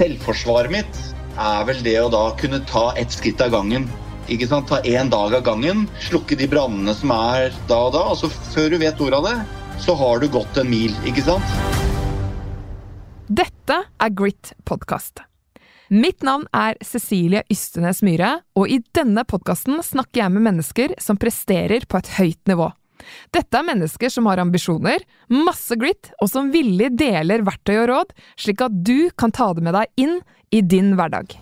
selvforsvaret mitt er vel det å da kunne ta ett skritt av gangen. Ikke sant? Ta én dag av gangen, slukke de brannene som er da og da. Og så før du vet ordet av det, så har du gått en mil, ikke sant? Dette er Grit podkast. Mitt navn er Cecilie Ystenes Myhre, og i denne podkasten snakker jeg med mennesker som presterer på et høyt nivå. Dette er mennesker som har ambisjoner, masse grit, og som villig deler verktøy og råd, slik at du kan ta det med deg inn i din hverdag.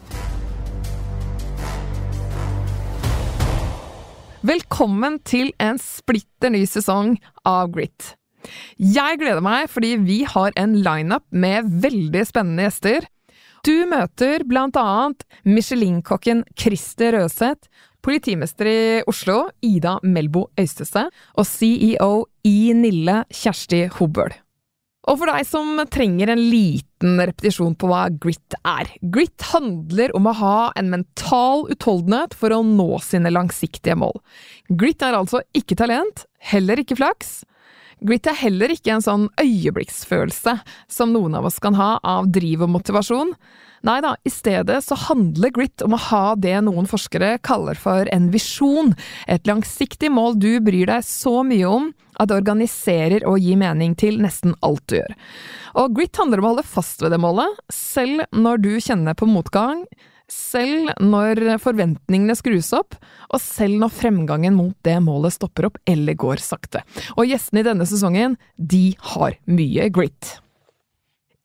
Velkommen til en splitter ny sesong av Grit. Jeg gleder meg fordi vi har en lineup med veldig spennende gjester. Du møter blant annet Michelin-kokken Christer Røseth, politimester i Oslo Ida Melbo Øystese og CEO i Nille Kjersti Hobøl. Og for deg som trenger en liten repetisjon på hva grit er. Grit handler om å ha en mental utholdenhet for å nå sine langsiktige mål. Grit er altså ikke talent, heller ikke flaks. Grit er heller ikke en sånn øyeblikksfølelse som noen av oss kan ha av driv og motivasjon. Nei da, i stedet så handler grit om å ha det noen forskere kaller for en visjon, et langsiktig mål du bryr deg så mye om at det organiserer og gir mening til nesten alt du gjør. Og grit handler om å holde fast ved det målet, selv når du kjenner på motgang, selv når forventningene skrus opp, og selv når fremgangen mot det målet stopper opp eller går sakte. Og gjestene i denne sesongen, de har mye grit.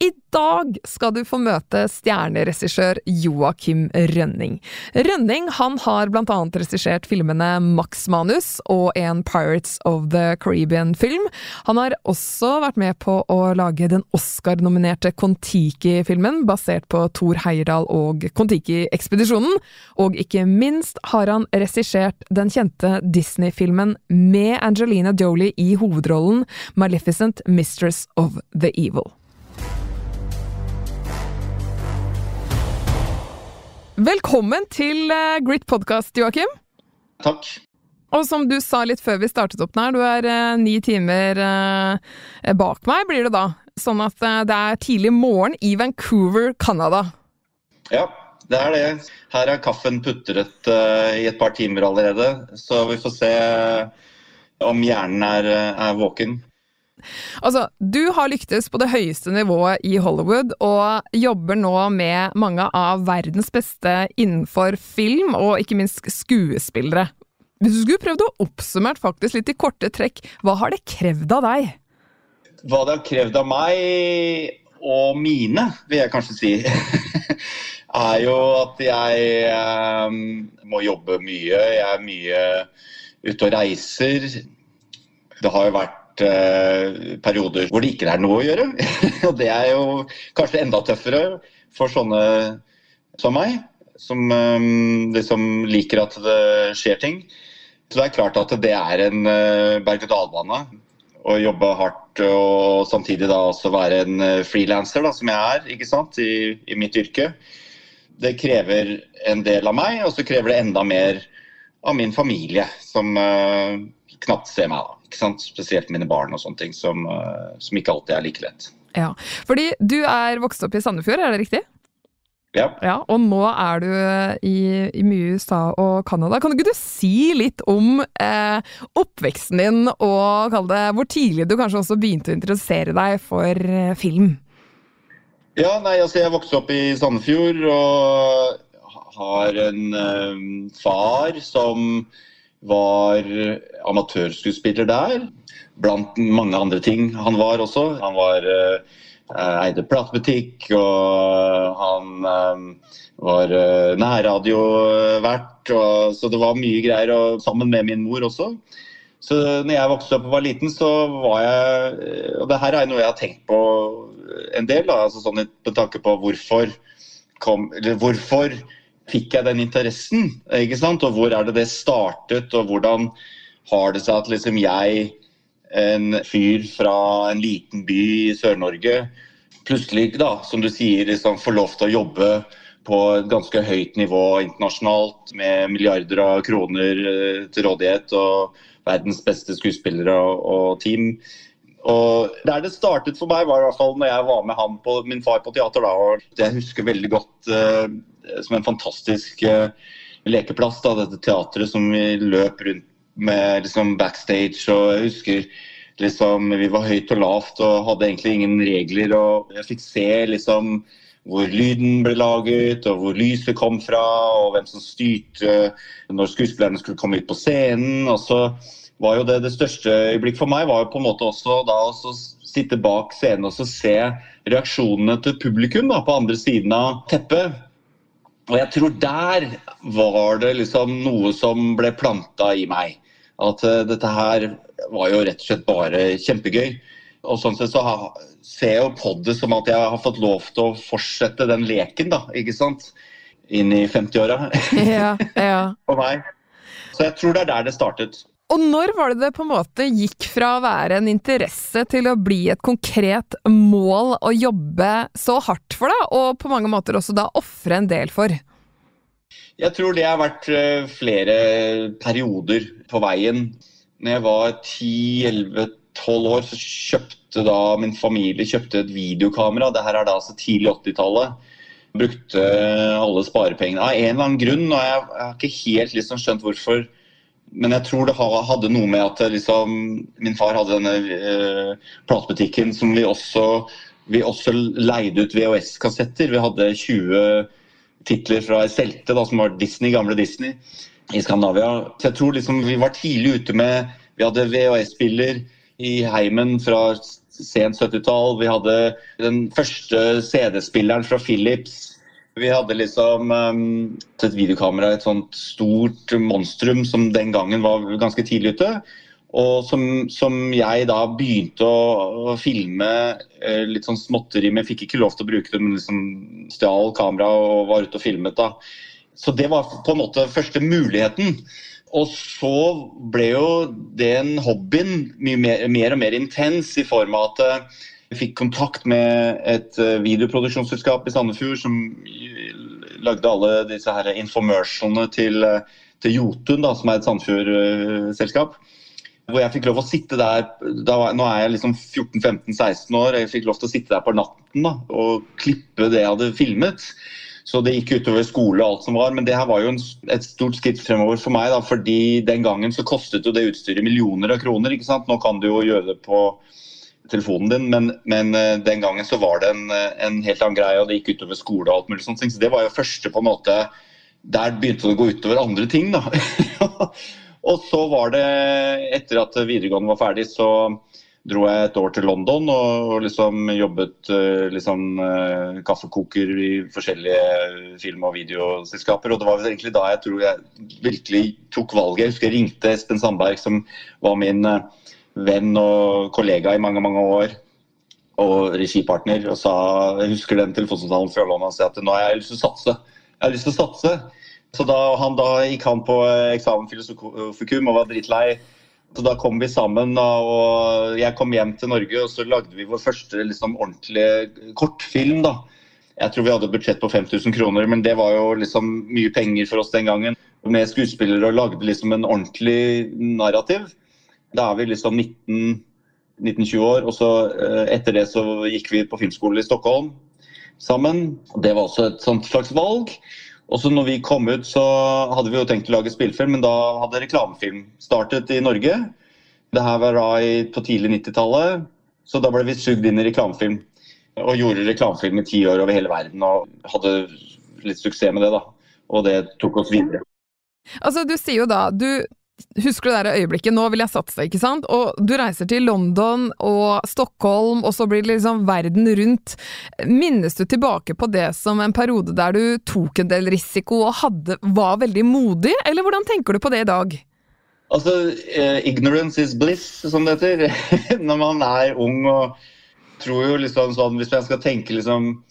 I dag skal du få møte stjerneregissør Joakim Rønning. Rønning han har blant annet regissert filmene Max Manus og en Pirates of the Caribbean-film. Han har også vært med på å lage den Oscar-nominerte Kon-Tiki-filmen, basert på Thor Heyerdahl og Kon-Tiki-ekspedisjonen. Og ikke minst har han regissert den kjente Disney-filmen med Angelina Jolie i hovedrollen Maleficent Mistress of the Evil. Velkommen til uh, Grit podkast, Joakim. Takk. Og som du sa litt før vi startet opp her, du er uh, ni timer uh, bak meg, blir det da. Sånn at det er tidlig morgen i Vancouver, Canada. Ja, det er det. Her er kaffen putret i et par timer allerede, så vi får se om hjernen er, er våken. Altså, du har lyktes på det høyeste nivået i Hollywood, og jobber nå med mange av verdens beste innenfor film, og ikke minst skuespillere. Hvis du skulle prøvd å oppsummere faktisk litt i korte trekk, hva har det krevd av deg? Hva det har krevd av meg og mine, vil jeg kanskje si, er jo at jeg um, må jobbe mye. Jeg er mye ute og reiser. Det har jo vært vært eh, perioder hvor det ikke er noe å gjøre. og det er jo kanskje enda tøffere for sånne som meg, som eh, liksom liker at det skjer ting. Så det er klart at det er en eh, berg-og-dal-bane å jobbe hardt og samtidig da også være en eh, frilanser, som jeg er ikke sant, i, i mitt yrke. Det krever en del av meg, og så krever det enda mer av min familie, som uh, knapt ser meg. da? Spesielt mine barn og sånne ting, som, eh, som ikke alltid er like lett. Ja, fordi du er vokst opp i Sandefjord, er det riktig? Ja. ja. Og nå er du i, i mye USA og Canada. Kan ikke du si litt om eh, oppveksten din, og det, hvor tidlig du kanskje også begynte å interessere deg for eh, film? Ja, nei, altså jeg vokste opp i Sandefjord og har en eh, far som var amatørskuespiller der. Blant mange andre ting han var også. Han var uh, eide platebutikk, og han um, var uh, nærradiovert. Så det var mye greier, og sammen med min mor også. Så når jeg vokste opp og var liten, så var jeg Og det her er noe jeg har tenkt på en del, da, altså sånn med tanke på hvorfor kom, eller hvorfor fikk jeg den interessen? ikke sant? Og hvor er det det startet, og hvordan har det seg at liksom jeg, en fyr fra en liten by i Sør-Norge, plutselig, da, som du sier, liksom får lov til å jobbe på et ganske høyt nivå internasjonalt med milliarder av kroner eh, til rådighet og verdens beste skuespillere og, og team. Og Der det startet for meg, var i hvert fall når jeg var med han på, min far på teater. da, Jeg husker veldig godt uh, som en fantastisk uh, lekeplass, da, dette teatret som vi løp rundt med liksom backstage. og jeg husker liksom, Vi var høyt og lavt og hadde egentlig ingen regler. og Jeg fikk se liksom hvor lyden ble laget, og hvor lyset kom fra, og hvem som styrte når skuespillerne skulle komme ut på scenen. og så var jo det det største øyeblikk for meg var jo på en måte også da å sitte bak scenen og se reaksjonene til publikum da, på andre siden av teppet. Og jeg tror der var det liksom noe som ble planta i meg. At uh, dette her var jo rett og slett bare kjempegøy. Og sånn sett så ha, ser jeg jo på det som at jeg har fått lov til å fortsette den leken, da. Ikke sant? Inn i 50-åra. ja, ja. For meg. Så jeg tror det er der det startet. Og når var det det på en måte gikk fra å være en interesse til å bli et konkret mål å jobbe så hardt for, da, og på mange måter også da ofre en del for? Jeg tror det har vært eh, flere perioder på veien. Når jeg var 10-11-12 år, så kjøpte da min familie kjøpte et videokamera. Det her er da altså tidlig 80-tallet. Brukte alle sparepengene av en eller annen grunn, og jeg har ikke helt liksom skjønt hvorfor men jeg tror det hadde noe med at liksom, min far hadde denne eh, platebutikken som vi også, vi også leide ut VHS-kassetter. Vi hadde 20 titler fra Selte, som var Disney, gamle Disney i Skandinavia. Så jeg tror liksom vi var tidlig ute med Vi hadde VHS-spiller i heimen fra sent 70-tall. Vi hadde den første CD-spilleren fra Philips. Vi hadde liksom um, et videokamera, et sånt stort monstrum som den gangen var ganske tidlig ute. Og som, som jeg da begynte å, å filme eh, litt sånn småtteri med. Fikk ikke lov til å bruke det, men liksom stjal kamera og var ute og filmet. da. Så det var på en måte første muligheten. Og så ble jo den hobbyen mye mer, mer og mer intens i form av at eh, vi fikk kontakt med et eh, videoproduksjonsselskap i Sandefjord som lagde alle disse her informersialene til, eh, til Jotun, da, som er et Sandefjord-selskap. Hvor jeg fikk lov å sitte der da, Nå er jeg liksom 14-15-16 år. Jeg fikk lov til å sitte der på natten da, og klippe det jeg hadde filmet. Så det gikk utover skole og alt som var. Men det her var jo en, et stort skritt fremover for meg. Da, fordi den gangen så kostet jo det utstyret millioner av kroner. ikke sant? Nå kan du jo gjøre det på telefonen din, men, men, eh, den gangen så var det en, eh, en, helt annen greie, og det gikk utover skole og alt mulig sånt. Så det var jo første på en måte Der begynte det å gå utover andre ting, da. og så var det, etter at videregående var ferdig, så dro jeg et år til London og liksom jobbet eh, liksom, kaffekoker i forskjellige film- og videoselskaper. Og det var egentlig da jeg tror jeg virkelig tok valget. Jeg husker jeg ringte Espen Sandberg, som var min venn og kollega i mange mange år og regipartner og sa Jeg husker den telefonsamtalen fra London og sa at nå har jeg lyst til å satse. Jeg har lyst til å satse. Så da, han, da gikk han på eksamen filosofikum og var dritlei. Så da kom vi sammen, og jeg kom hjem til Norge og så lagde vi vår første liksom, ordentlige kortfilm. da. Jeg tror vi hadde budsjett på 5000 kroner, men det var jo liksom mye penger for oss den gangen. Med skuespillere og lagde liksom en ordentlig narrativ. Da er vi liksom 19-20 år. Og så eh, etter det så gikk vi på filmskole i Stockholm sammen. Det var også et sånt slags valg. Og så når vi kom ut, så hadde vi jo tenkt å lage spillefilm, men da hadde reklamefilm startet i Norge. Det her var da på tidlig 90-tallet, så da ble vi sugd inn i reklamefilm. Og gjorde reklamefilm i ti år over hele verden og hadde litt suksess med det, da. Og det tok oss videre. Altså, du sier jo da du Husker du det øyeblikket 'nå vil jeg satse', ikke sant? Og du reiser til London og Stockholm, og så blir det liksom verden rundt. Minnes du tilbake på det som en periode der du tok en del risiko og hadde, var veldig modig, eller hvordan tenker du på det i dag? Altså, uh, ignorance is bliss, som det heter. Når man er ung og tror jo liksom sånn Hvis man skal tenke liksom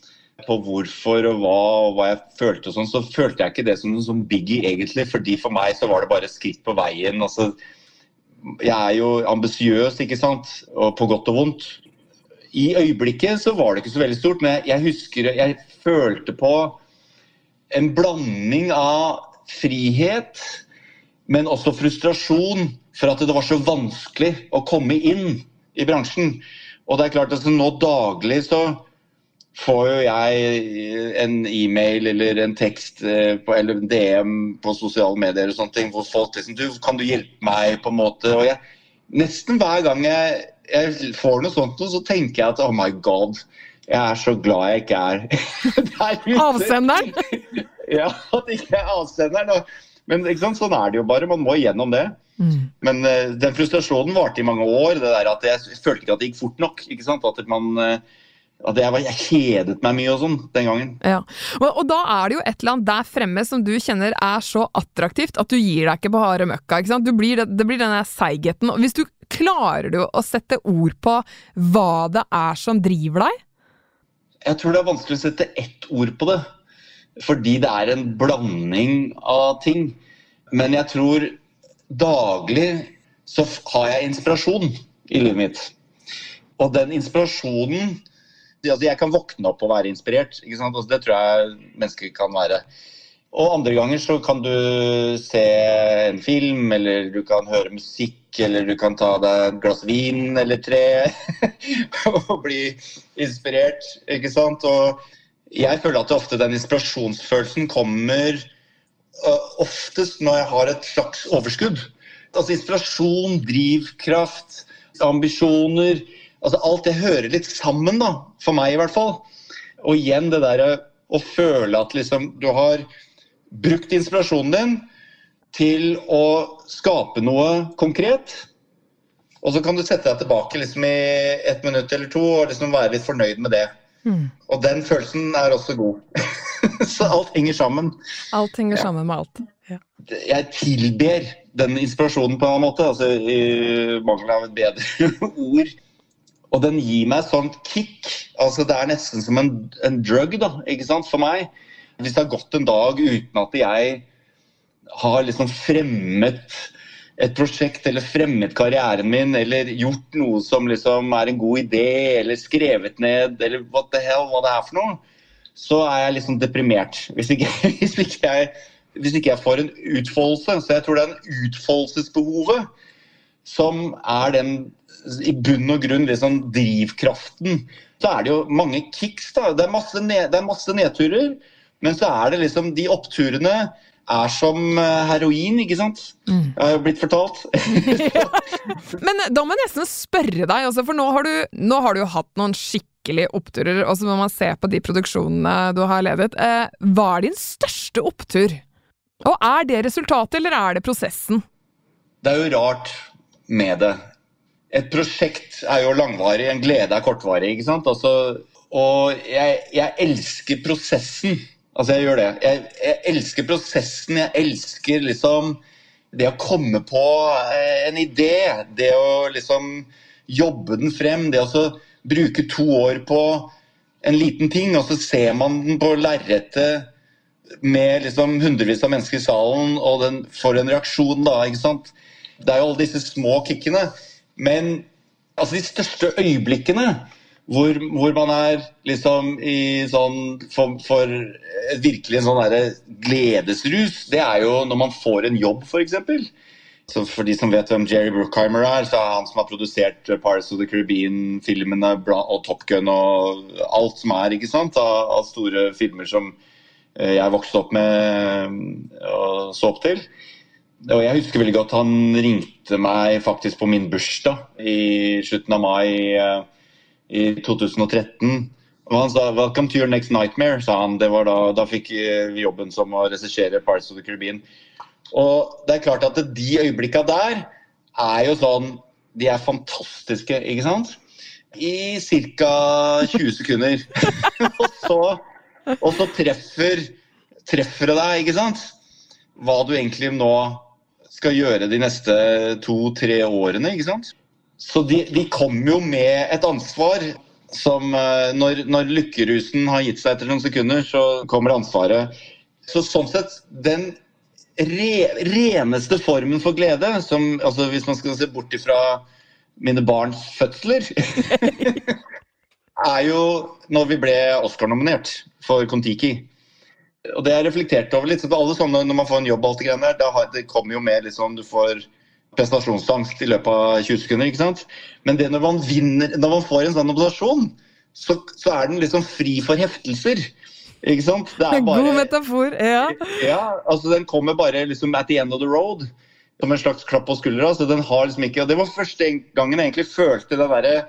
på hvorfor og hva og hva jeg følte, og sånn, så følte jeg ikke det som noe sånn biggie, egentlig. fordi For meg så var det bare skritt på veien. altså Jeg er jo ambisiøs, ikke sant, og på godt og vondt. I øyeblikket så var det ikke så veldig stort, men jeg, husker jeg følte på en blanding av frihet, men også frustrasjon for at det var så vanskelig å komme inn i bransjen. Og det er klart at nå daglig så får jo jeg en e-mail eller en tekst eh, på, eller en DM på sosiale medier og sånne ting, hvor folk liksom du, Kan du hjelpe meg, på en måte? Og jeg, nesten hver gang jeg, jeg får noe sånt, så tenker jeg at oh my god, jeg er så glad jeg ikke er der ute. Avsenderen? ja, at jeg ikke er avsenderen. Men sånn er det jo bare. Man må igjennom det. Mm. Men uh, den frustrasjonen varte i mange år. det der at Jeg følte ikke at det gikk fort nok. ikke sant? At man... Uh, at jeg, var, jeg, kjedet meg mye og sånn den gangen. Ja. Og, og, da er det jo et eller annet der fremme som du kjenner er så attraktivt at du gir deg ikke på harde møkka. ikke sant? Blir, det blir den seigheten. Hvis du klarer du å sette ord på hva det er som driver deg? Jeg tror det er vanskelig å sette ett ord på det. Fordi det er en blanding av ting. Men jeg tror daglig så har jeg inspirasjon i livet mitt. Og den inspirasjonen altså Jeg kan våkne opp og være inspirert. Altså det tror jeg mennesker kan være. Og andre ganger så kan du se en film, eller du kan høre musikk, eller du kan ta deg et glass vin eller tre og bli inspirert, ikke sant. Og jeg føler at ofte den inspirasjonsfølelsen kommer uh, oftest når jeg har et slags overskudd. Altså inspirasjon, drivkraft, ambisjoner altså Alt det hører litt sammen, da, for meg i hvert fall. Og igjen det derre å føle at liksom du har brukt inspirasjonen din til å skape noe konkret. Og så kan du sette deg tilbake liksom i et minutt eller to og liksom være litt fornøyd med det. Mm. Og den følelsen er også god. så alt henger sammen. Alt henger ja. sammen med alt. Ja. Jeg tilber den inspirasjonen på en måte, altså i mangel av et bedre ord. Og den gir meg sånt kick. altså Det er nesten som en, en drug da, ikke sant, for meg. Hvis det har gått en dag uten at jeg har liksom fremmet et prosjekt eller fremmet karrieren min eller gjort noe som liksom er en god idé, eller skrevet ned, eller what the hell, hva det er for noe, så er jeg liksom deprimert. Hvis ikke, hvis ikke, jeg, hvis ikke jeg får en utfoldelse. Så jeg tror det er en utfoldelsesbehovet som er den i bunn og grunn liksom drivkraften. Så er det jo mange kicks. da, Det er masse, ned, det er masse nedturer. Men så er det liksom de oppturene er som eh, heroin, ikke sant? Mm. Jeg har jo blitt fortalt. Men da må jeg nesten spørre deg, altså, for nå har, du, nå har du hatt noen skikkelig oppturer, og så må man se på de produksjonene du har ledet. Eh, hva er din største opptur? Og er det resultatet, eller er det prosessen? Det er jo rart med det et prosjekt er jo langvarig, en glede er kortvarig. ikke sant? Altså, og jeg, jeg, elsker prosessen. Altså, jeg gjør det. Jeg, jeg, elsker prosessen. Jeg elsker liksom det å komme på eh, en idé. Det å liksom jobbe den frem. Det å bruke to år på en liten ting, og så ser man den på lerretet med liksom hundrevis av mennesker i salen, og den får en reaksjon da. ikke sant? Det er jo alle disse små kickene. Men altså de største øyeblikkene hvor, hvor, man er liksom i sånn for, for virkelig en sånn gledesrus, det er jo når man får en jobb, f.eks. Så for de som vet hvem Jerry Bruckheimer er, så er han som har produsert Paris of the Caribbean-filmene og Top Gun og alt som er ikke sant, av, av store filmer som eh, jeg vokste opp med og så opp til. Og jeg husker veldig godt han ringte meg faktisk på min bursdag i slutten av mai uh, i 2013. Og han sa 'Welcome to your next nightmare', sa han. Det var da, da fikk vi jobben som å regissere 'Parts of the Caribbean'. Og det er klart at de øyeblikka der er jo sånn De er fantastiske, ikke sant? I ca. 20 sekunder. og, så, og så treffer, treffer det deg, ikke sant? Hva du egentlig nå skal gjøre de neste to-tre årene. ikke sant? Så de, de kommer jo med et ansvar som eh, når, når lykkerusen har gitt seg etter noen sekunder, så kommer ansvaret. Så sånn sett, den re, reneste formen for glede, som altså hvis man skal se bort ifra mine barns fødsler er jo når vi ble Oscar-nominert for Kon-Tiki og det jeg reflekterte over litt. så alle sånne, Når man får en jobb, alt det greiene der, det kommer jo med liksom, Du får prestasjonsangst i løpet av 20 sekunder. ikke sant? Men det når man vinner, når man får en sånn nominasjon, så, så er den liksom fri for heftelser. Ikke sant? Det er bare, God metafor, ja. ja. altså Den kommer bare liksom at the end of the road. Som en slags klapp på skuldra. så den har liksom ikke, og Det var første gangen jeg egentlig følte den derre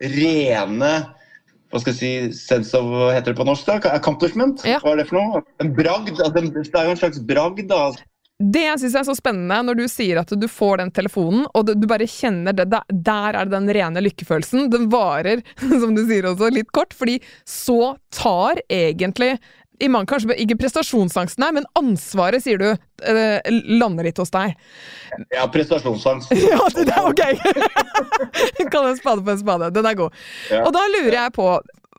rene hva skal jeg si, sense of, hva heter det på norsk? da? Accomplishment? Ja. Hva er det for noe? En bragd. Altså, det er jo en slags bragd. da. Det jeg syns er så spennende, når du sier at du får den telefonen, og du bare kjenner det Der er det den rene lykkefølelsen. Den varer, som du sier også, litt kort, fordi så tar egentlig i mange, kanskje ikke prestasjonsangsten her, men ansvaret, sier du, eh, lander litt hos deg. Ja, prestasjonsangst. ja, det er ok! Kall en spade på en spade. Den er god. Ja. Og da lurer jeg på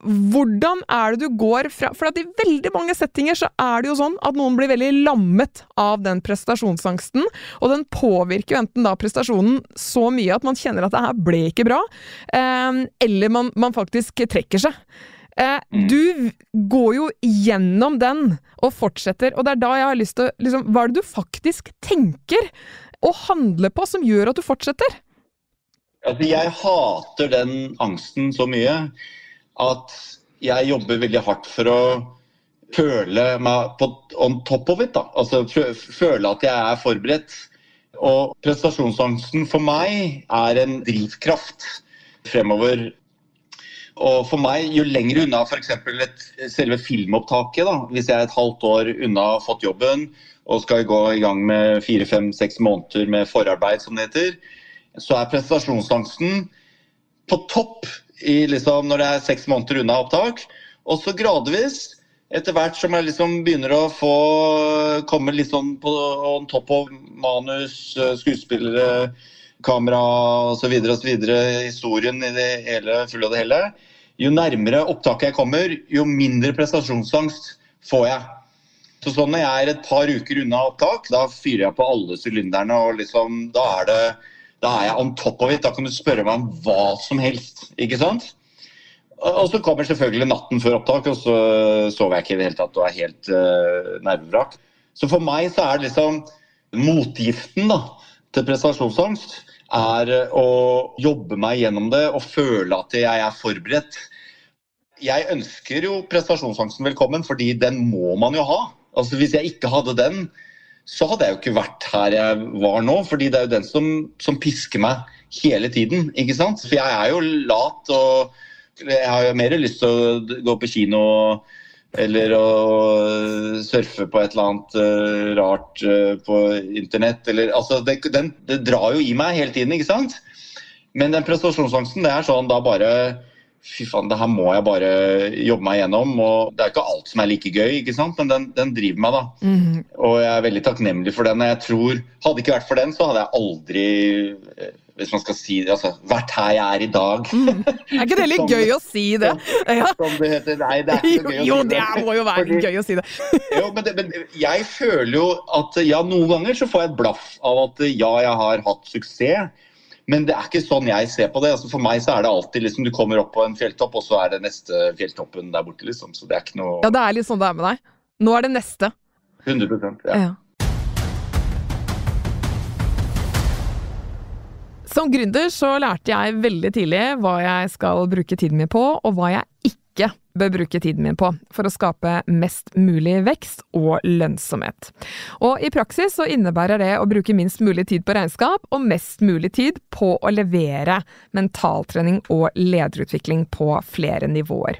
hvordan er det du går fra For at i veldig mange settinger så er det jo sånn at noen blir veldig lammet av den prestasjonsangsten, og den påvirker jo enten da prestasjonen så mye at man kjenner at det her ble ikke bra, eh, eller man, man faktisk trekker seg. Eh, mm. Du går jo gjennom den og fortsetter, og det er da jeg har lyst til å liksom, Hva er det du faktisk tenker og handler på som gjør at du fortsetter? Altså, jeg hater den angsten så mye at jeg jobber veldig hardt for å føle meg på, on top of it. Da. Altså føle at jeg er forberedt. Og prestasjonsangsten for meg er en drivkraft fremover. Og for meg, jo lenger unna f.eks. selve filmopptaket, da, hvis jeg er et halvt år unna fått jobben og skal gå i gang med fire, fem, seks måneder med forarbeid, som det heter, så er prestasjonsangsten på topp i, liksom, når det er seks måneder unna opptak. Og så gradvis, etter hvert som jeg liksom begynner å få komme litt sånn på on top of manus, eh, skuespillere, kamera osv., osv., historien i det hele, fulle og det hele, jo nærmere opptaket jeg kommer, jo mindre prestasjonsangst får jeg. Så sånn Når jeg er et par uker unna opptak, da fyrer jeg på alle sylinderne. og liksom, Da er det da er jeg on top of it. Da kan du spørre meg om hva som helst. ikke sant? Og så kommer selvfølgelig natten før opptak, og så sover jeg ikke i det hele tatt og er helt uh, nervevrak. Så for meg så er det liksom motgiften da, til prestasjonsangst er å jobbe meg gjennom det og føle at jeg er forberedt. Jeg ønsker jo prestasjonsangsten velkommen, fordi den må man jo ha. Altså Hvis jeg ikke hadde den, så hadde jeg jo ikke vært her jeg var nå. fordi det er jo den som, som pisker meg hele tiden. ikke sant? For jeg er jo lat og jeg har jo mer lyst til å gå på kino eller å surfe på et eller annet uh, rart uh, på internett. Eller, altså, det, den, det drar jo i meg hele tiden, ikke sant? Men den prestasjonsangsten, det er sånn da bare fy faen, det her må jeg bare jobbe meg gjennom. og Det er ikke alt som er like gøy, ikke sant? men den, den driver meg. da. Mm -hmm. Og jeg er veldig takknemlig for den. jeg tror, Hadde det ikke vært for den, så hadde jeg aldri eh, hvis man skal si det, altså, vært her jeg er i dag. Mm. Er ikke det litt gøy å si det? Ja. Som det heter. Nei, det er ikke så gøy å si det. Jo, det må jo være Fordi, gøy å si det. jo, men, det, men jeg føler jo at ja, noen ganger så får jeg et blaff av at ja, jeg har hatt suksess. Men det er ikke sånn jeg ser på det. Altså for meg så er det alltid liksom du kommer opp på en fjelltopp, og så er det neste fjelltoppen der borte, liksom. Så det er ikke noe Ja, det er litt sånn det er med deg. Nå er det neste. 100 ja. ja. Som gründer så lærte jeg veldig tidlig hva jeg skal bruke tiden min på, og hva jeg ikke bør bruke tiden min på for å skape mest mulig vekst og lønnsomhet. Og i praksis så innebærer det å bruke minst mulig tid på regnskap og mest mulig tid på å levere mentaltrening og lederutvikling på flere nivåer.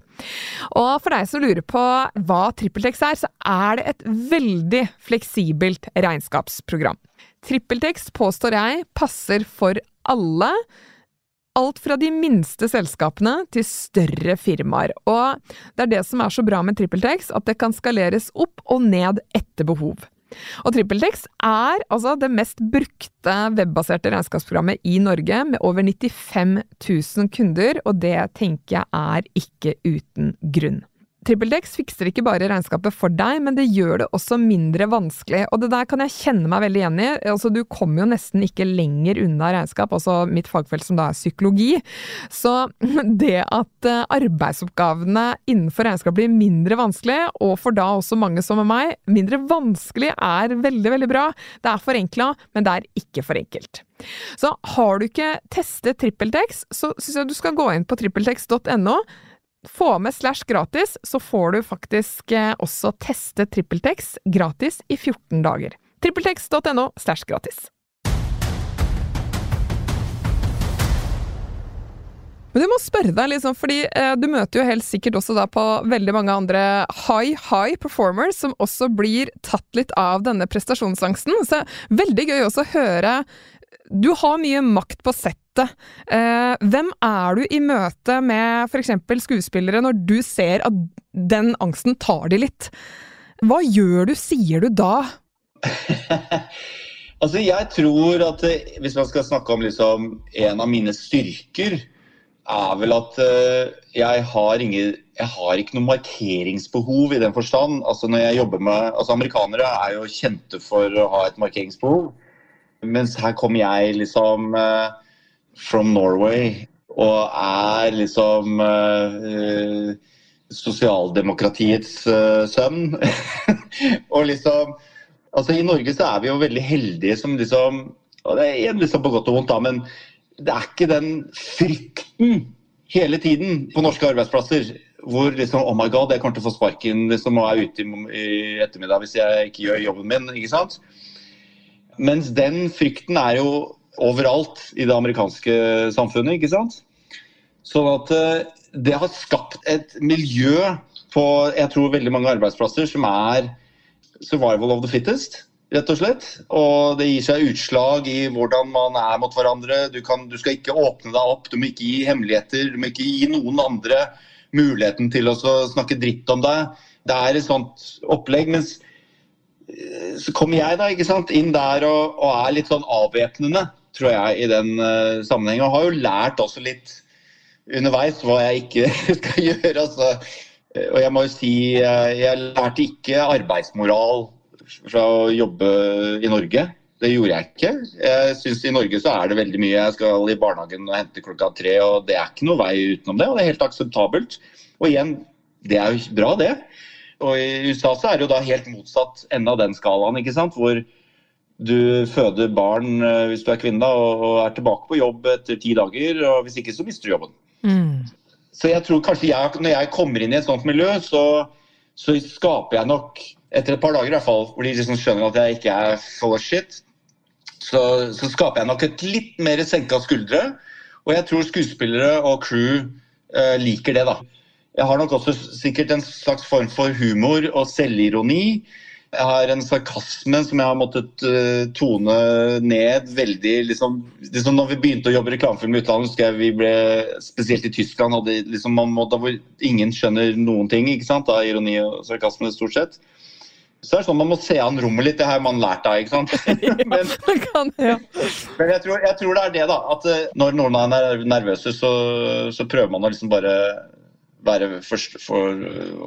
Og for deg som lurer på hva TrippelTex er, så er det et veldig fleksibelt regnskapsprogram. TrippelTex påstår jeg passer for alle alt fra de minste selskapene til større firmaer. Og det er det som er så bra med TrippelTex, at det kan skaleres opp og ned etter behov. Og TrippelTex er altså det mest brukte webbaserte regnskapsprogrammet i Norge, med over 95 000 kunder, og det tenker jeg er ikke uten grunn. TrippelTex fikser ikke bare regnskapet for deg, men det gjør det også mindre vanskelig. Og det der kan jeg kjenne meg veldig igjen i. Altså, du kommer jo nesten ikke lenger unna regnskap, altså mitt fagfelt som da er psykologi. Så det at eh, arbeidsoppgavene innenfor regnskap blir mindre vanskelig, og for da også mange som er meg, mindre vanskelig, er veldig, veldig bra. Det er forenkla, men det er ikke for enkelt. Så har du ikke testet TrippelTex, så syns jeg du skal gå inn på trippeltex.no få med slash gratis, så får du faktisk eh, også teste TrippelTex gratis i 14 dager. TrippelTex.no slash gratis. Men du må spørre deg, liksom, fordi eh, du møter jo helt sikkert også da på veldig mange andre high, high performers som også blir tatt litt av denne prestasjonsangsten. Så veldig gøy også å høre Du har mye makt på sett møte. Eh, hvem er du i møte med f.eks. skuespillere når du ser at den angsten tar de litt? Hva gjør du, sier du da? altså, jeg tror at eh, hvis man skal snakke om liksom, en av mine styrker, er vel at uh, jeg, har ingen, jeg har ikke noe markeringsbehov i den forstand. Altså, når jeg jobber med, altså, amerikanere er jo kjente for å ha et markeringsbehov. Mens her kommer jeg liksom uh, from Norway og er liksom uh, sosialdemokratiets uh, sønn. og liksom Altså I Norge så er vi jo veldig heldige som liksom og Det er liksom på godt og vondt, da, men det er ikke den frykten hele tiden på norske arbeidsplasser hvor liksom Oh my god, jeg kommer til å få sparken liksom, og er ute i ettermiddag hvis jeg ikke gjør jobben min. ikke sant? Mens den frykten er jo overalt i det amerikanske samfunnet. ikke sant? Sånn at eh, det har skapt et miljø på jeg tror veldig mange arbeidsplasser som er survival of the fittest. rett og slett. Og det gir seg utslag i hvordan man er mot hverandre. Du, kan, du skal ikke åpne deg opp, du må ikke gi hemmeligheter. Du må ikke gi noen andre muligheten til å snakke dritt om deg. Det er et sånt opplegg. mens eh, så kommer jeg da, ikke sant, inn der og, og er litt sånn avvæpnende tror jeg, i den uh, sammenhengen. Og har jo lært også litt underveis hva jeg ikke skal gjøre. Altså. Og jeg må jo si, uh, jeg lærte ikke arbeidsmoral fra å jobbe i Norge. Det gjorde jeg ikke. Jeg synes I Norge så er det veldig mye. Jeg skal i barnehagen og hente klokka tre, og det er ikke noe vei utenom det. Og det er helt akseptabelt. Og igjen, det er jo bra, det. Og i USA så er det jo da helt motsatt ende av den skalaen, ikke sant. Hvor du føder barn eh, hvis du er kvinne og er tilbake på jobb etter ti dager. og Hvis ikke, så mister du jobben. Mm. Så jeg tror kanskje jeg, når jeg kommer inn i et sånt miljø, så, så skaper jeg nok etter et par dager i hvert fall, hvor de liksom skjønner at jeg ikke er full of shit, så, så skaper jeg nok et litt mer senka skuldre. Og jeg tror skuespillere og crew eh, liker det, da. Jeg har nok også sikkert en slags form for humor og selvironi. Jeg har en sarkasme som jeg har måttet uh, tone ned veldig. Liksom, liksom når vi begynte å jobbe i reklamefilm i utlandet, husker jeg vi ble spesielt i Tyskland hadde liksom man måtte, hvor ingen skjønner noen ting. ikke sant? Da, ironi og sarkasme stort sett. Så er det sånn Man må se an rommet litt. Det har man lært av. ikke sant? men, men jeg, tror, jeg, tror, det er det, da. At uh, når noen er nervøse, så, så prøver man å liksom bare være for, for,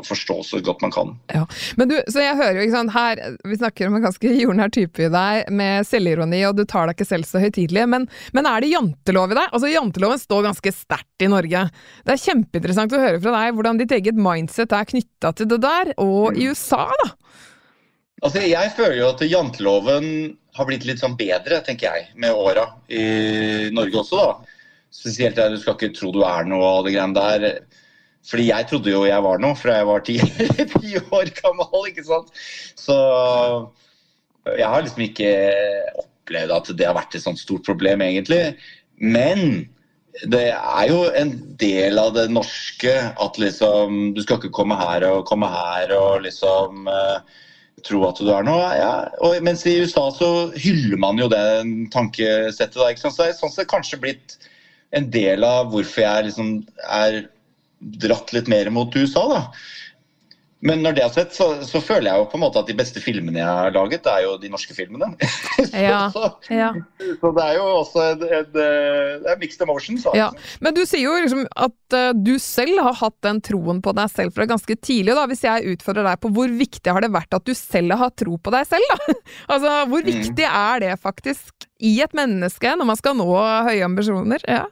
forstå så godt man kan. Ja. Men du, så jeg hører jo, ikke sant, her, Vi snakker om en ganske jordnær type i deg, med selvironi, og du tar deg ikke selv så høytidelig. Men, men, er det jantelov i deg? Altså, Janteloven står ganske sterkt i Norge. Det er kjempeinteressant å høre fra deg hvordan ditt eget mindset er knytta til det der, og i USA, da. Altså, Jeg føler jo at janteloven har blitt litt sånn bedre, tenker jeg, med åra i Norge også, da. Spesielt der du skal ikke tro du er noe av det greiene der. Fordi jeg trodde jo jeg var noe fra jeg var ti, år gammel, ikke sant. Så jeg har liksom ikke opplevd at det har vært et sånt stort problem, egentlig. Men det er jo en del av det norske at liksom Du skal ikke komme her og komme her og liksom uh, tro at du er noe. Ja. Og, mens i USA så hyller man jo det tankesettet. Da, ikke sant? Så det er sånn sett kanskje blitt en del av hvorfor jeg liksom er dratt litt mer mot USA. da. Men når det er sett, så, så, føler jeg jo på en måte at de beste filmene jeg har laget, det er jo de norske filmene. Ja, så, ja. så, det er jo også en, en, det er mixed emotions. Ja. Men du sier jo liksom at uh, du selv har hatt den troen på deg selv fra ganske tidlig. Da. Hvis jeg utfordrer deg på hvor viktig har det vært at du selv har tro på deg selv, da? altså, hvor mm. viktig mm. er det faktisk i et menneske når man skal nå høye ambisjoner? Ja,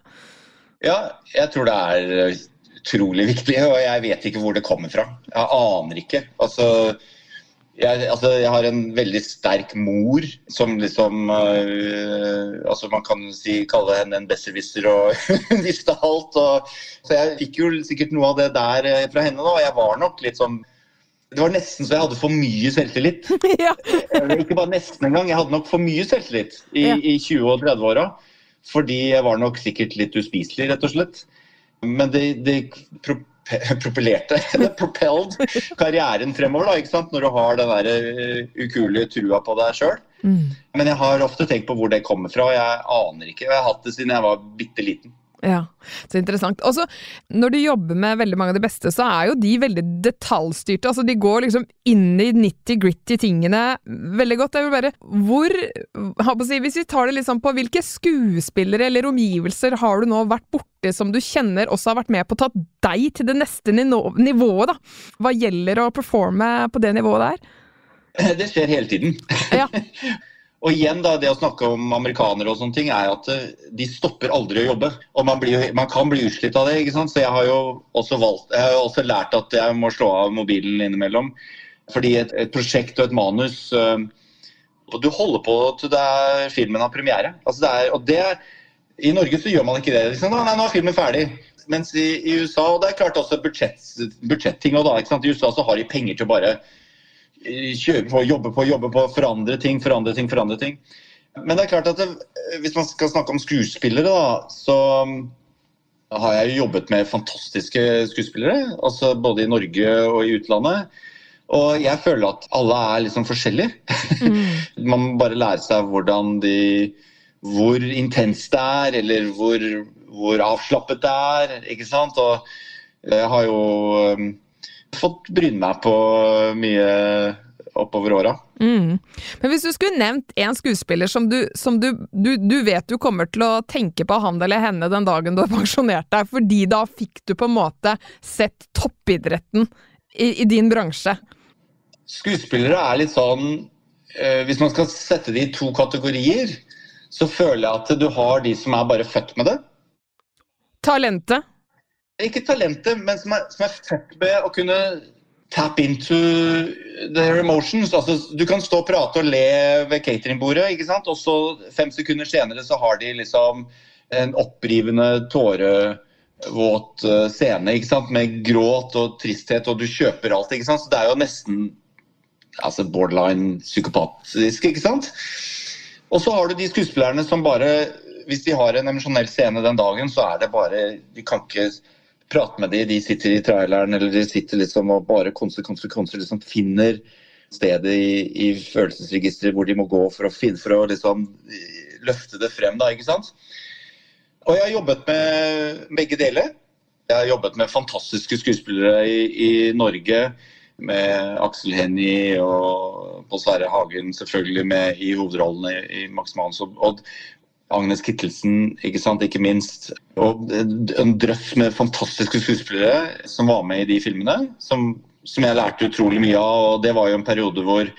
ja jeg tror det er utrolig viktig, og jeg vet ikke hvor det kommer fra. Jeg aner ikke. Altså, jeg, altså, jeg har en veldig sterk mor som liksom uh, altså Man kan si, kalle henne en besserwisser og hun visste alt. Og, så jeg fikk jo sikkert noe av det der uh, fra henne. Da, og jeg var nok litt sånn det var nesten så jeg hadde for mye selvtillit. ja. Ikke bare nesten engang, jeg hadde nok for mye selvtillit i, ja. i 20- og 30-åra. Fordi jeg var nok sikkert litt uspiselig, rett og slett. Men det, det propellerte, det propelled karrieren fremover, da, ikke sant? når du har den der eh, ukuelige trua på deg sjøl. Mm. Men jeg har ofte tenkt på hvor det kommer fra, og jeg aner ikke. Jeg har hatt det siden jeg var bitte liten. Ja, så interessant. Og så, når du jobber med veldig mange av de beste, så er jo de veldig detaljstyrte. Altså, de går liksom inn i nitty-gritty tingene veldig godt. Jeg vil bare Hvor Hvis vi tar det liksom på hvilke skuespillere eller omgivelser har du nå vært borti som du kjenner også har vært med på å ta deg til det neste nivået, da? Hva gjelder å performe på det nivået der? Det skjer hele tiden. Ja. Og igjen da, Det å snakke om amerikanere og sånne ting, er at eh, de stopper aldri å jobbe. Og man, blir, man kan bli utslitt av det. ikke sant? Så jeg har jo også, valgt, jeg har også lært at jeg må slå av mobilen innimellom. Fordi et, et prosjekt og et manus øh, og Du holder på til det er filmen har premiere. Altså det er, og det, I Norge så gjør man ikke det. Liksom, nei, nå er filmen ferdig. Mens i, i, USA Og det er klart også budsjett, budsjetting. Og da, ikke sant? I USA så har de penger til å bare kjøpe på, jobbe på, jobbe på, forandre ting, forandre ting, forandre ting. Men det er klart at det, hvis man skal snakke om skuespillere, da, så har jeg jobbet med fantastiske skuespillere. altså Både i Norge og i utlandet. Og jeg føler at alle er liksom forskjellige. Mm. man må bare lære seg hvordan de Hvor intenst det er, eller hvor, hvor avslappet det er. ikke sant? Og jeg har jo fått bryne meg på mye oppover åra. Mm. Men hvis du skulle nevnt en skuespiller som, du, som du, du, du, vet du kommer til å tenke på han eller henne den dagen du har pensjonert deg, fordi da fikk du på en måte sett toppidretten i, i din bransje? Skuespillere er litt sånn eh, Hvis man skal sette det i to kategorier, så føler jeg at du har de som er bare født med det. Talentet? ikke talentet, men som er, som er født med å kunne tap into their emotions. Altså, du kan stå og prate og le ved cateringbordet, ikke sant? og så fem sekunder senere så har de liksom en opprivende, tårevåt uh, scene ikke sant? med gråt og tristhet, og du kjøper alt. ikke sant? Så det er jo nesten altså borderline psykopatisk, ikke sant? Og så har du de skuespillerne som bare Hvis de har en emosjonell scene den dagen, så er det bare De kan ikke prate med dem. de sitter i traileren eller de sitter liksom og bare konser, konser, konser. liksom finner stedet i, i følelsesregisteret hvor de må gå for å, finne, for å liksom løfte det frem. da, ikke sant? Og jeg har jobbet med begge deler. Jeg har jobbet med fantastiske skuespillere i, i Norge. Med Aksel Hennie og Pål Sverre Hagen selvfølgelig med i hovedrollene i Max Manus. Og, Agnes Kittelsen, ikke sant, ikke minst. Og en drøss med fantastiske skuespillere som var med i de filmene. Som, som, jeg lærte utrolig mye av. og Det var jo en periode hvor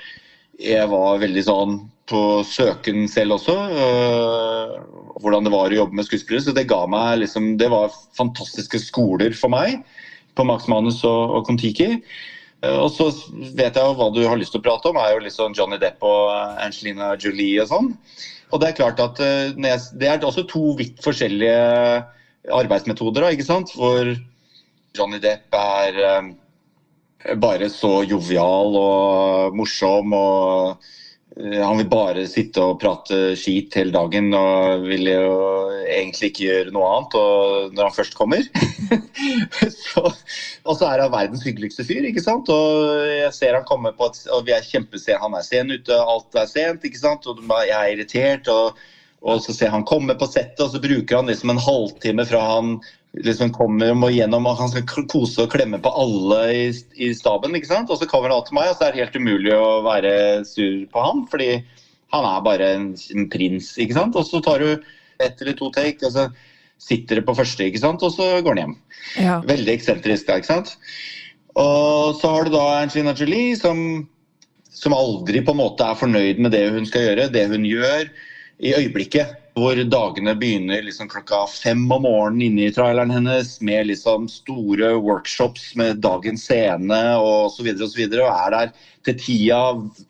jeg var veldig sånn på søken selv også. Øh, hvordan det var å jobbe med skuespillere. Så det ga meg liksom Det var fantastiske skoler for meg på Max Manus og, og Kon-Tiki. Uh, og så vet jeg jo hva du har lyst til å prate om, er jo liksom Johnny Depp og Angelina Jolie og sånn. Og Det er klart at eh, det er også to vidt forskjellige arbeidsmetoder. Da, ikke sant? Hvor Johnny Depp er eh, bare så jovial og morsom. og eh, Han vil bare sitte og prate skit hele dagen og vil jo egentlig ikke gjøre noe annet og når han først kommer. så, og så er han verdens hyggeligste fyr, ikke sant. Og jeg ser han komme på et, og vi er kjempesen, han er sen ute, alt er sent, ikke sant. Og jeg er irritert. og, og så ser han komme på settet, og så bruker han liksom en halvtime fra han liksom kommer og må gjennom og han skal kose og klemme på alle i, i staben. ikke sant? Og så kommer han til meg, og så er det helt umulig å være sur på ham, fordi han er bare en, en prins. ikke sant? Og så tar du ett eller to take, og så sitter det på første, ikke sant? og så går han hjem. Ja. Veldig eksentrisk, da, ikke sant? Og så har du da Angelina Jolie, som, som aldri på en måte er fornøyd med det hun skal gjøre, det hun gjør i øyeblikket. Hvor dagene begynner liksom klokka fem om morgenen inne i traileren hennes med liksom store workshops med dagens scene og så videre og så videre, og er der til tida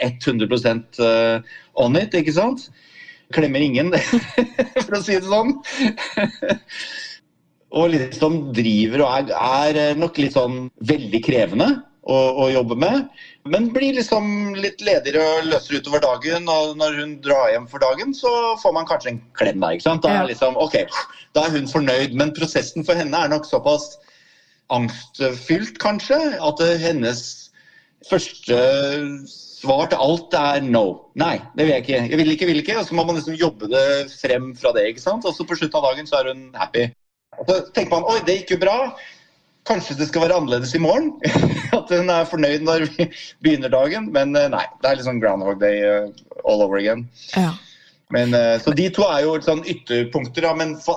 100 eh, on it, ikke sant? Klemmer ingen, for å si det sånn. og liksom driver og er, er nok litt sånn veldig krevende å, å jobbe med. Men blir liksom litt ledigere og løsere utover dagen. Og når hun drar hjem for dagen, så får man kanskje en klem der. ikke sant? Da er, liksom, okay, da er hun fornøyd. Men prosessen for henne er nok såpass angstfylt, kanskje, at hennes første svar til alt er no. Nei, det vil jeg ikke. Jeg vil ikke, vil ikke. Og så må man liksom jobbe det frem fra det. ikke sant? Og så på slutten av dagen så er hun happy. Og så tenker man oi, det gikk jo bra. Kanskje det skal være annerledes i morgen? At hun er fornøyd når vi begynner dagen. Men eh, nei, det er litt sånn groundhog day uh, all over again. Ja. Men, uh, så de to er jo sånn ytterpunkter, da, men fa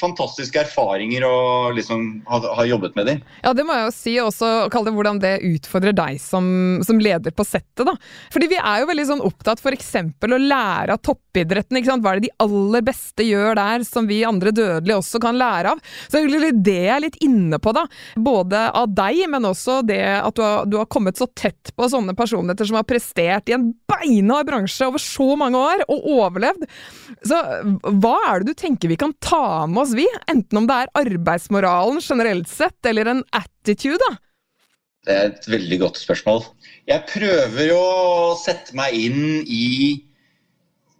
fantastiske erfaringer å liksom ha, ha, jobbet med dem. Ja, det må jeg jo si også, kalle det hvordan det utfordrer deg som, som, leder på settet, da. Fordi vi er jo veldig sånn opptatt f.eks. å lære av toppidretten, ikke sant. Hva er det de aller beste gjør der som vi andre dødelige også kan lære av? Så det er det jeg er litt inne på, da. Både av deg, men også det at du har, du har kommet så tett på sånne personligheter som har prestert i en beinhard bransje over så mange år, og overlevd. Så hva er det du tenker vi kan ta med oss vi. Enten om det er arbeidsmoralen generelt sett, eller en attitude, da. Det er et veldig godt spørsmål. Jeg prøver å sette meg inn i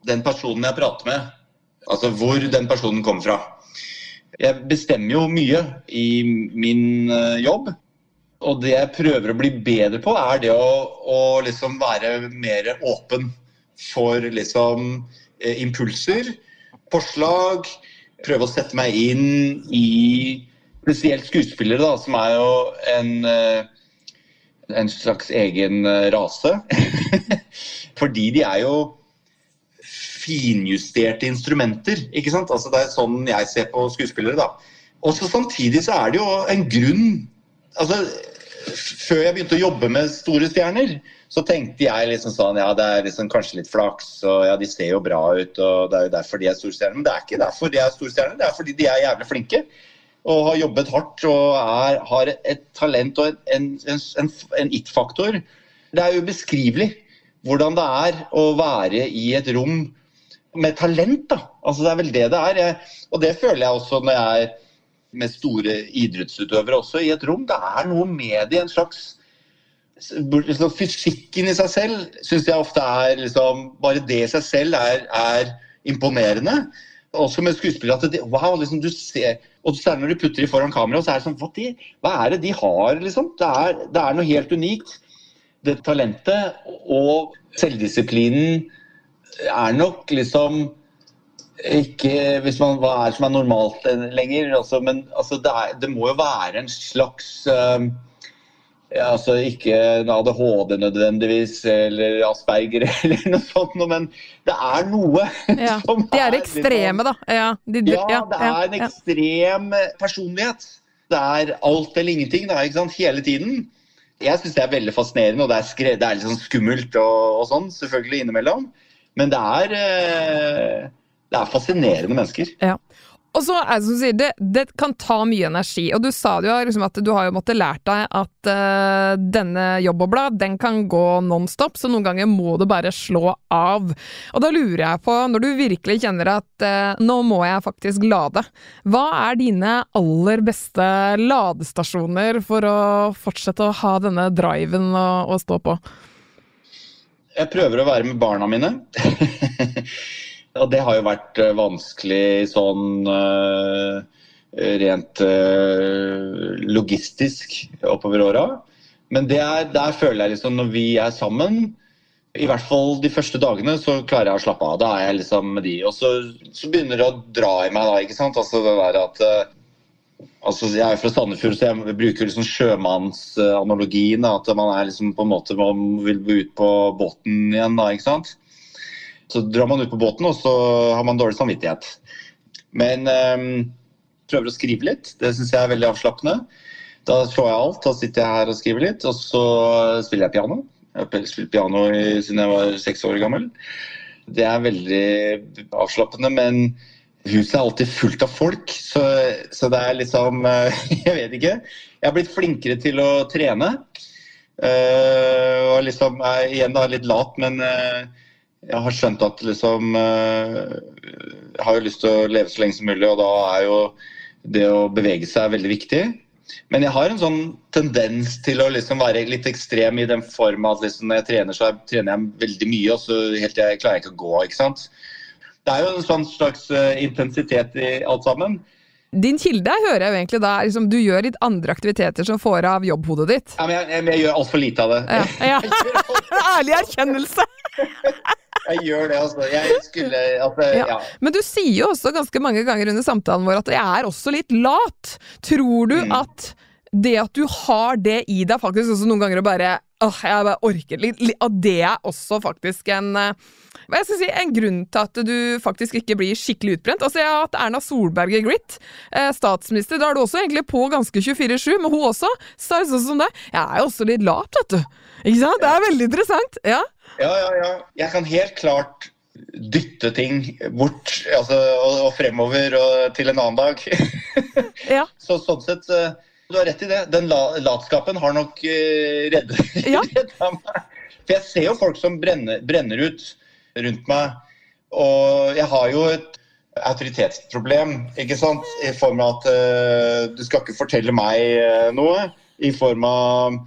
den personen jeg prater med. Altså hvor den personen kommer fra. Jeg bestemmer jo mye i min eh, jobb. Og det jeg prøver å bli bedre på, er det å, å liksom være mer åpen for liksom eh, impulser, forslag, prøve å sette meg inn i spesielt skuespillere, da, som er jo en, eh, en slags egen rase. Fordi de er jo finjusterte instrumenter. ikke sant? Altså Det er sånn jeg ser på skuespillere. da. Og så Samtidig så er det jo en grunn altså Før jeg begynte å jobbe med store stjerner, så tenkte jeg liksom sånn Ja, det er liksom kanskje litt flaks, og ja, de ser jo bra ut, og det er jo derfor de er storstjerner. Men det er ikke derfor de er storstjerner, det er fordi de er jævlig flinke. Og har jobbet hardt og er, har et talent og en, en, en, en it-faktor. Det er ubeskrivelig hvordan det er å være i et rom med talent. da. Altså Det er vel det det er. Jeg, og det føler jeg også når jeg er med store idrettsutøvere også i et rom. Det er noe med det, en slags liksom, Fysikken i seg selv syns jeg ofte er liksom, Bare det i seg selv er, er imponerende. Også med skuespillere. at det, wow, liksom, du ser, og Særlig når du putter dem foran kamera, så er det sånn hva, de, hva er det de har? liksom? Det er, det er noe helt unikt. Det talentet og selvdisiplinen er nok liksom ikke hvis man, hva er som er normalt lenger. Altså, men altså, det, er, det, må jo være en slags uh, ja, altså Ikke ADHD nødvendigvis, eller Asperger eller noe sånt, men det er noe ja, som De er ekstreme, da. Ja, de, ja, det er en ekstrem personlighet. Det er alt eller ingenting da, ikke sant? hele tiden. Jeg syns det er veldig fascinerende, og det er, skre, det er litt sånn skummelt og, og, sånn, selvfølgelig innimellom. Men det er, eh, det er fascinerende mennesker. Ja. Og så er det som du sier, det, det, kan ta mye energi. Og du sa jo liksom at du har jo måttet lært deg at uh, denne jobbobla den kan gå nonstop, så noen ganger må du bare slå av. Og da lurer jeg på, når du virkelig kjenner at uh, nå må jeg faktisk lade, hva er dine aller beste ladestasjoner for å fortsette å ha denne driven å, å stå på? Jeg prøver å være med barna mine. Og det har jo vært eh, vanskelig sånn uh, rent uh, logistisk oppover åra. Men er, der føler jeg liksom når vi er sammen, i hvert fall de første dagene, så klarer jeg å slappe av. Da er jeg liksom med de. Og så, så begynner det å dra i meg da, ikke sant. Altså det der at Altså, jeg er fra Sandefjord, så jeg bruker liksom sjømannsanalogien. At man er liksom på en måte man vil ut på båten igjen. da, ikke sant? Så drar man ut på båten, og så har man dårlig samvittighet. Men um, prøver å skrive litt. Det syns jeg er veldig avslappende. Da slår jeg alt. Da sitter jeg her og skriver litt, og så spiller jeg piano. Jeg har spilt piano siden jeg var seks år gammel. Det er veldig avslappende, men Huset er alltid fullt av folk, så, så, det er liksom Jeg vet ikke. Jeg har blitt flinkere til å trene. Uh, og liksom er igjen da litt lat, men uh, jeg har skjønt at liksom uh, Jeg har jo lyst til å leve så lenge som mulig, og da er jo det å bevege seg veldig viktig. Men jeg har en sånn tendens til å liksom være litt ekstrem i den form at liksom når jeg trener, så trener jeg veldig mye, og så helt til jeg klarer jeg ikke å gå. ikke sant? Det er jo en sånn slags uh, intensitet i alt sammen. Din kilde hører jeg jo egentlig da liksom, du gjør litt andre aktiviteter som får av jobbhodet ditt. Ja, men jeg, jeg, jeg gjør altfor lite av det. Ja, ja. Ærlig erkjennelse! jeg gjør det, altså. Jeg skulle altså, ja. ja. Men du sier jo også ganske mange ganger under samtalen vår at jeg er også litt lat. Tror du mm. at det at du har det i deg, faktisk også noen ganger å bare åh, jeg bare orker Og det er også faktisk en jeg si, en grunn til at du faktisk ikke blir skikkelig utbrent. Altså, Jeg har hatt Erna Solberg i Grit, eh, statsminister. Da er du også egentlig på ganske 24-7, men hun også sa sånn som deg. Jeg er jo også litt lat, vet du. Ikke sant? Det er veldig interessant. Ja, ja, ja. ja. Jeg kan helt klart dytte ting bort altså, og, og, fremover og til en annen dag. ja. Så sånn sett eh, Du har rett i det. Den la, latskapen har nok uh, reddet ja. meg. For jeg ser jo folk som brenner, brenner ut rundt meg. Og jeg har jo et autoritetsproblem, ikke sant? I form av at uh, du skal ikke fortelle meg uh, noe. I form av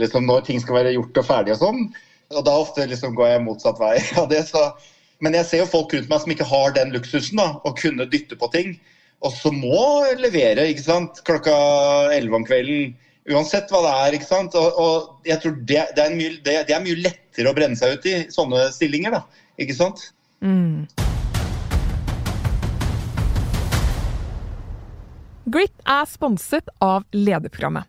liksom, når ting skal være gjort og ferdig og sånn. Og da ofte liksom, går jeg motsatt vei av det. Så. Men jeg ser jo folk rundt meg som ikke har den luksusen, da, å kunne dytte på ting. Og så må levere ikke sant? klokka elleve om kvelden. Uansett hva det er. ikke sant? Og, og jeg tror det, det, er mye, det, det, er mye, lettere å brenne seg ut i sånne stillinger. da. Ikke sant? Mm. Grit er sponset av Lederprogrammet.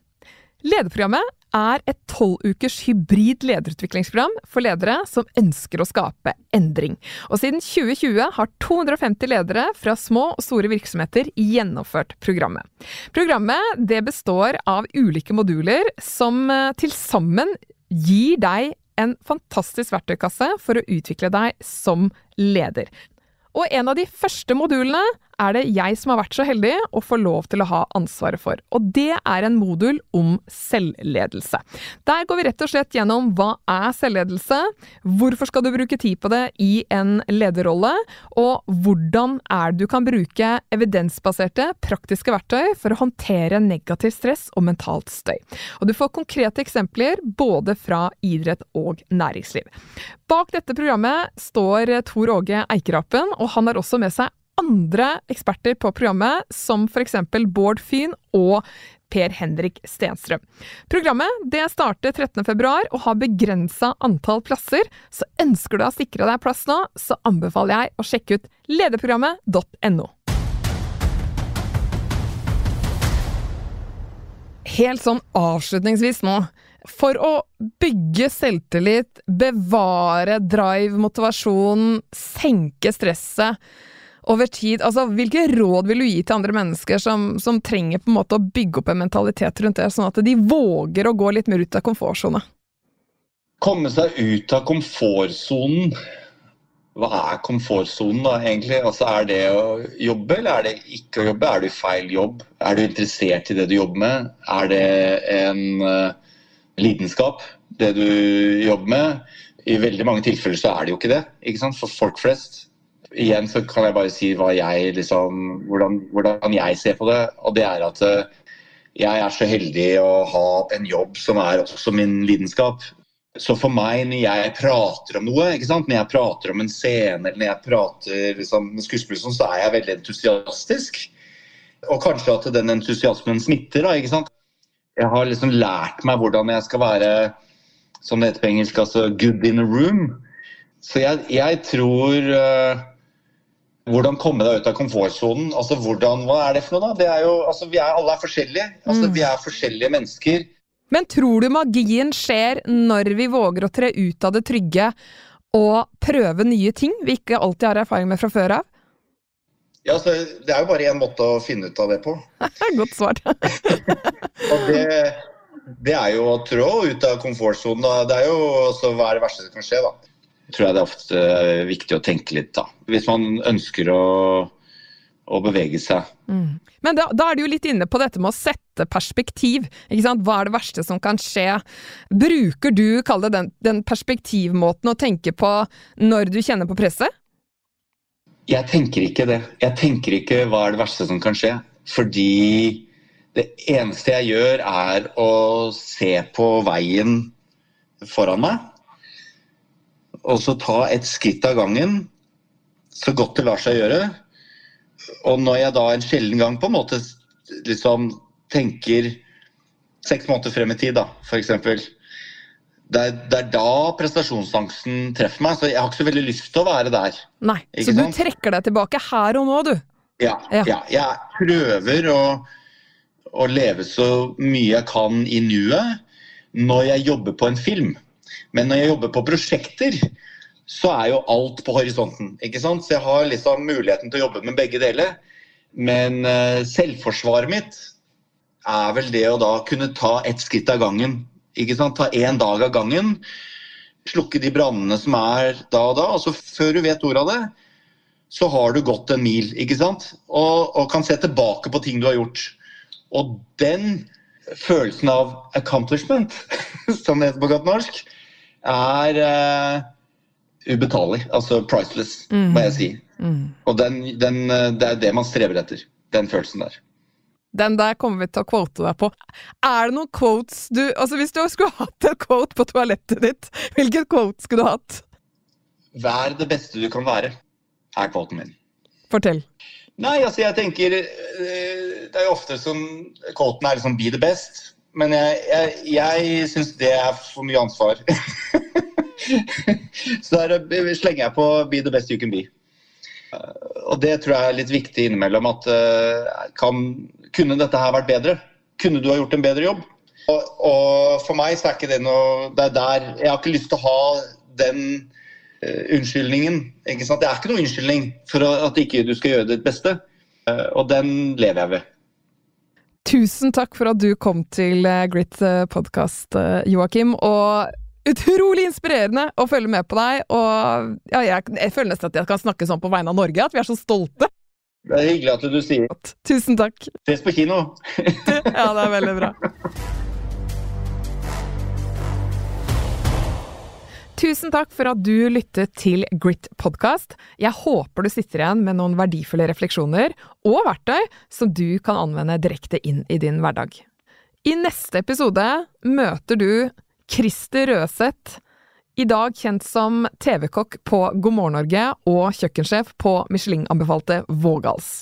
Lederprogrammet er et tolvukers hybrid lederutviklingsprogram for ledere som ønsker å skape endring. Og siden 2020 har 250 ledere fra små og store virksomheter gjennomført programmet. Programmet består av ulike moduler som eh, til sammen gir deg en fantastisk verktøykasse for å utvikle deg som leder. Og en av de første modulene er det jeg som har vært så heldig å få lov til å ha ansvaret for. Og det er en modul om selvledelse. Der går vi rett og slett gjennom hva er selvledelse, hvorfor skal du bruke tid på det i en lederrolle, og hvordan er det du kan bruke evidensbaserte, praktiske verktøy for å håndtere negativ stress og mentalt støy. Og du får konkrete eksempler både fra idrett og næringsliv. Bak dette programmet står Tor Åge Eikerapen, og han har også med seg andre eksperter på programmet, som f.eks. Bård Fyn og Per Henrik Stenstrøm. Programmet det starter 13.2 og har begrensa antall plasser, så ønsker du å sikre deg plass nå, så anbefaler jeg å sjekke ut lederprogrammet.no. Helt sånn avslutningsvis nå. For å bygge selvtillit, bevare drive, motivasjon, senke stresset over tid. Altså, hvilke råd vil du gi til andre mennesker som, som, trenger på en måte å bygge opp en mentalitet rundt det, sånn at de våger å gå litt mer ut av komfortsona? Komme seg ut av komfortsonen. Hva er komfortsonen, da, egentlig? Altså, er det å jobbe, eller er det ikke å jobbe? Er du i feil jobb? Er du interessert i det du jobber med? Er det en uh, lidenskap, det du jobber med? I veldig mange tilfeller så er det jo ikke det, ikke sant? for folk flest igjen så kan jeg bare si jeg, liksom, hvordan, hvordan, jeg ser på det. Og det er at eh, jeg er så heldig å ha en jobb som er også min lidenskap. Så for meg, når jeg prater om noe, når jeg prater om en scene eller når jeg prater liksom, med skuespillere, så er jeg veldig entusiastisk. Og kanskje at den entusiasmen smitter. Da, ikke sant? Jeg har liksom lært meg hvordan jeg skal være, som det heter på engelsk, altså good in a room. Så jeg, jeg tror uh, Hvordan komme deg ut av komfortsonen. Altså, hvordan, hva er det for noe, da? Det er jo, altså, vi er, alle er forskjellige. Altså, Mm. Vi er forskjellige mennesker. Men tror du magien skjer når vi våger å tre ut av det trygge og prøve nye ting vi ikke alltid har erfaring med fra før av? Ja, altså, det er jo bare én måte å finne ut av det på. Godt svart. Og det, det er jo å trå ut av komfortsonen. Det er jo hva er det verste som kan skje, da. Tror jeg det er ofte er viktig å tenke litt, da. Hvis man ønsker å, å bevege seg. Mm. Men da, da er du jo litt inne på dette med å sette perspektiv. Hva er det verste som kan skje? Bruker du, kall det den, den perspektivmåten å tenke på når du kjenner på presset? Jeg tenker ikke det. Jeg tenker ikke hva er det verste som kan skje. Fordi det eneste jeg gjør, er å se på veien foran meg. Og så ta et skritt av gangen, så godt det lar seg gjøre. Og når jeg da en sjelden gang på en måte liksom tenker seks måneder frem i tid, da, f.eks. Det, er- det er da prestasjonsangsten treffer meg. Så jeg har ikke så veldig lyst til å være der. Nei. Så du sant? trekker deg tilbake her og nå, du. Ja, Ja. ja. jeg prøver å, å leve så mye jeg kan i nuet når jeg jobber på en film. Men når jeg jobber på prosjekter, så er jo alt på horisonten. ikke sant? Så jeg har liksom muligheten til å jobbe med begge deler. Men eh, selvforsvaret mitt er vel det å da kunne ta ett skritt av gangen. ikke sant? Ta én dag av gangen. Slukke de brannene som er da og da. og så Før du vet ordet av det, så har du gått en mil, ikke sant? Og, og kan se tilbake på ting du har gjort. Og den følelsen av accomplishment, som det heter på godt norsk, er uh, ubetalelig. Altså priceless, mm. må jeg si. Mm. Og den, den, eh, det er det man strever etter. Den følelsen der. Den der kommer vi til å quote deg på. Er det noen quotes du Altså, hvis du skulle hatt en quote på toalettet ditt, hvilket quote skulle du hatt? Vær det beste du kan være, er kvoten min. Fortell. Nei, altså jeg tenker eh, Det er jo ofte som Kvoten er liksom 'be the best'. Men jeg, jeg, jeg syns det er for mye ansvar. Så der slenger jeg på 'be the best you can be'. Eh, Og det tror jeg er litt viktig innimellom. At eh, kan, kunne dette her vært bedre? Kunne du ha gjort en bedre jobb? Og, og for meg så er ikke det noe Det er der Jeg har ikke lyst til å ha den eh, unnskyldningen. Ikke sant? Det er ikke noe unnskyldning for at ikke du skal gjøre ditt beste. Og den lever jeg ved. Tusen takk for at du kom til eh, Grit podkast, Joakim. Og utrolig inspirerende å følge med på deg. Og ja, jeg, jeg føler nesten at jeg kan snakke sånn på vegne av Norge, at vi er så stolte. Det er hyggelig at du sier Tusen takk. ses på kino. Ja, det er veldig bra. Tusen takk for at du lyttet til Grit podkast. Jeg håper du sitter igjen med noen verdifulle refleksjoner og verktøy som du kan anvende direkte inn i din hverdag. I neste episode møter du Christer Røseth, i dag kjent som TV-kokk på God morgen Norge og kjøkkensjef på Michelin-anbefalte Vågals.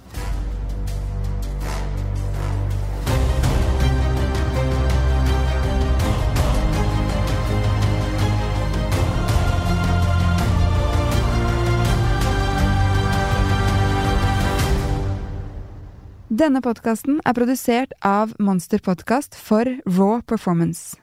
Denne podkasten er produsert av Monster Podkast for Raw Performance.